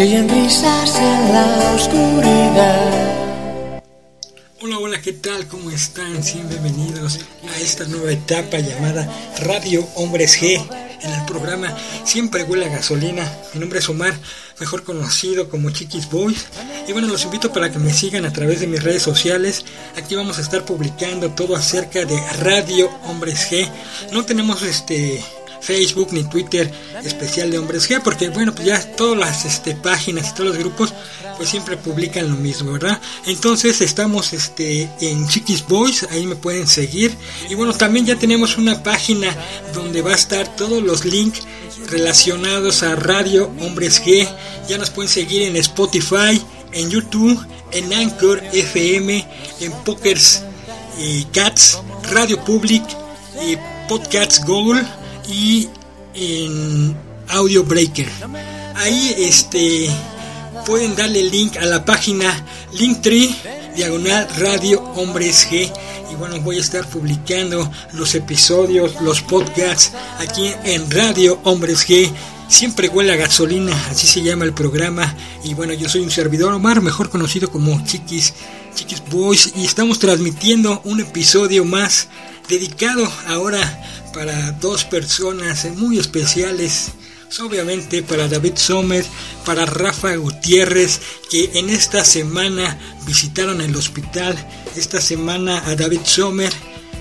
se oyen risas en la oscuridad. Hola, hola, ¿qué tal? ¿Cómo están? bienvenidos a esta nueva etapa llamada Radio Hombres G en el programa Siempre huele a gasolina. Mi nombre es Omar, mejor conocido como Chiquis Boys. Y bueno, los invito para que me sigan a través de mis redes sociales. Aquí vamos a estar publicando todo acerca de Radio Hombres G. No tenemos este Facebook ni Twitter especial de Hombres G, porque bueno, pues ya todas las este, páginas y todos los grupos pues siempre publican lo mismo, ¿verdad? Entonces estamos este en Chiquis Boys, ahí me pueden seguir. Y bueno, también ya tenemos una página donde va a estar todos los links relacionados a Radio Hombres G. Ya nos pueden seguir en Spotify, en YouTube, en Anchor FM, en Pokers Cats, Radio Public y Podcasts Google y en Audio Breaker. Ahí este pueden darle link a la página Linktree diagonal Radio Hombres G. Y bueno voy a estar publicando los episodios los podcasts aquí en Radio Hombres G. Siempre huele a gasolina así se llama el programa. Y bueno yo soy un servidor Omar mejor conocido como Chiquis Chiquis Boys. Y estamos transmitiendo un episodio más dedicado ahora para dos personas muy especiales. Obviamente para David Sommer, para Rafa Gutiérrez, que en esta semana visitaron el hospital. Esta semana a David Sommer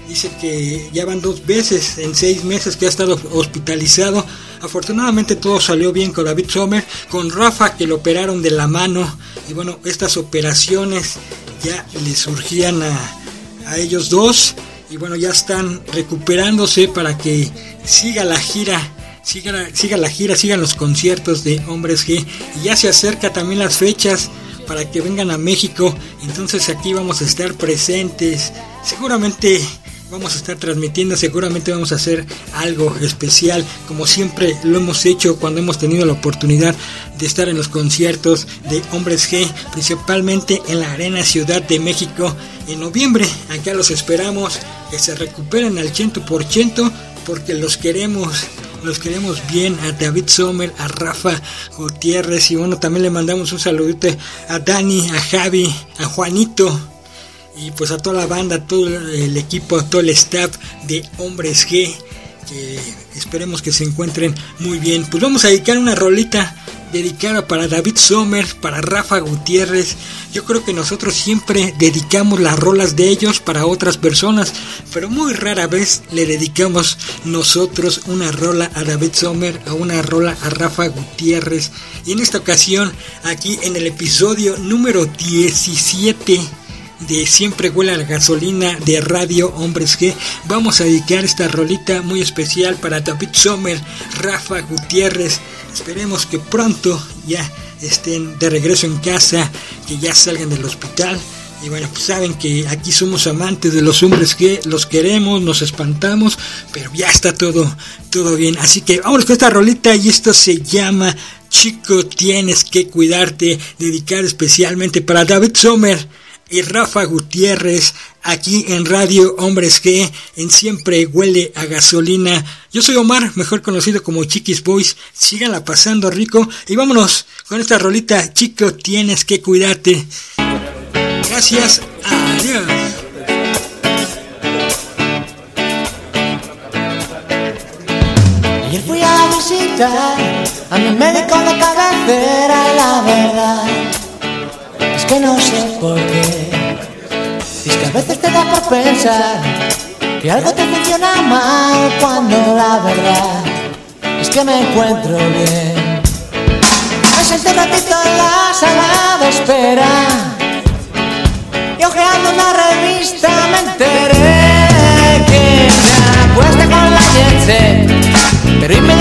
dice que ya van dos veces en seis meses que ha estado hospitalizado. Afortunadamente todo salió bien con David Sommer, con Rafa que lo operaron de la mano. Y bueno, estas operaciones ya le surgían a, a ellos dos y bueno, ya están recuperándose para que siga la gira, siga siga la gira, sigan los conciertos de Hombres G. Y ya se acerca también las fechas para que vengan a México, entonces aquí vamos a estar presentes, seguramente vamos a estar transmitiendo, seguramente vamos a hacer algo especial, como siempre lo hemos hecho cuando hemos tenido la oportunidad de estar en los conciertos de Hombres G, principalmente en la Arena Ciudad de México en noviembre. Acá los esperamos que se recuperen al ciento por ciento porque los queremos los queremos bien a David Sommer, a Rafa Gutiérrez y bueno, también le mandamos un saludito a Dani, a Javi, a Juanito y pues a toda la banda, todo el equipo, todo el staff de Hombres G, que esperemos que se encuentren muy bien. Pues vamos a dedicar una rolita dedicada para David Sommer, para Rafa Gutiérrez. Yo creo que nosotros siempre dedicamos las rolas de ellos para otras personas, pero muy rara vez le dedicamos nosotros una rola a David Sommer, a una rola a Rafa Gutiérrez. Y en esta ocasión, aquí en el episodio número 17 de Siempre huele a la gasolina de Radio Hombres G. Vamos a dedicar esta rolita muy especial para David Sommer, Rafa Gutiérrez. Esperemos que pronto ya estén de regreso en casa, que ya salgan del hospital. Y bueno, pues saben que aquí somos amantes de los hombres que los queremos, nos espantamos, pero ya está todo, todo bien. Así que vamos con esta rolita y esto se llama Chico, tienes que cuidarte, dedicar especialmente para David Sommer y Rafa Gutiérrez aquí en Radio Hombres G en Siempre Huele a Gasolina. Yo soy Omar, mejor conocido como Chiquis Boys. Síganla pasando rico y vámonos con esta rolita. Chico, tienes que cuidarte. Gracias, adiós. Ayer fui a visitar a mi médico de la verdad que no sé por qué. es que a veces te da por pensar que algo te funciona mal cuando la verdad es que me encuentro bien. Me senté ratito en la sala de espera y ojeando una revista me enteré que me acuesta con la gente, pero inmediatamente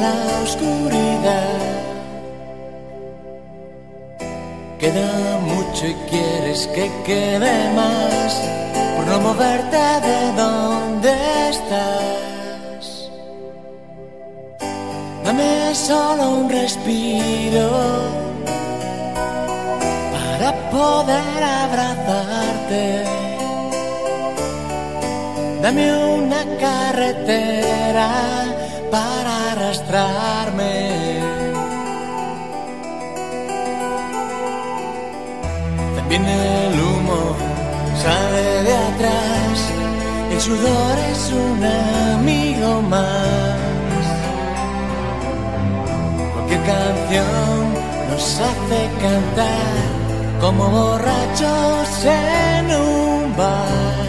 la oscuridad. Queda mucho y quieres que quede más por no moverte de donde estás. Dame solo un respiro para poder abrazarte. Dame una carretera para arrastrarme. También el humo sale de atrás, el sudor es un amigo más. Cualquier canción nos hace cantar como borrachos en un bar.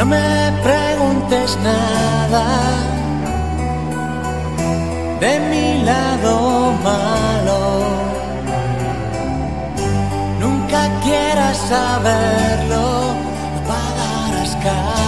No me preguntes nada de mi lado malo. Nunca quieras saberlo, no pagarás.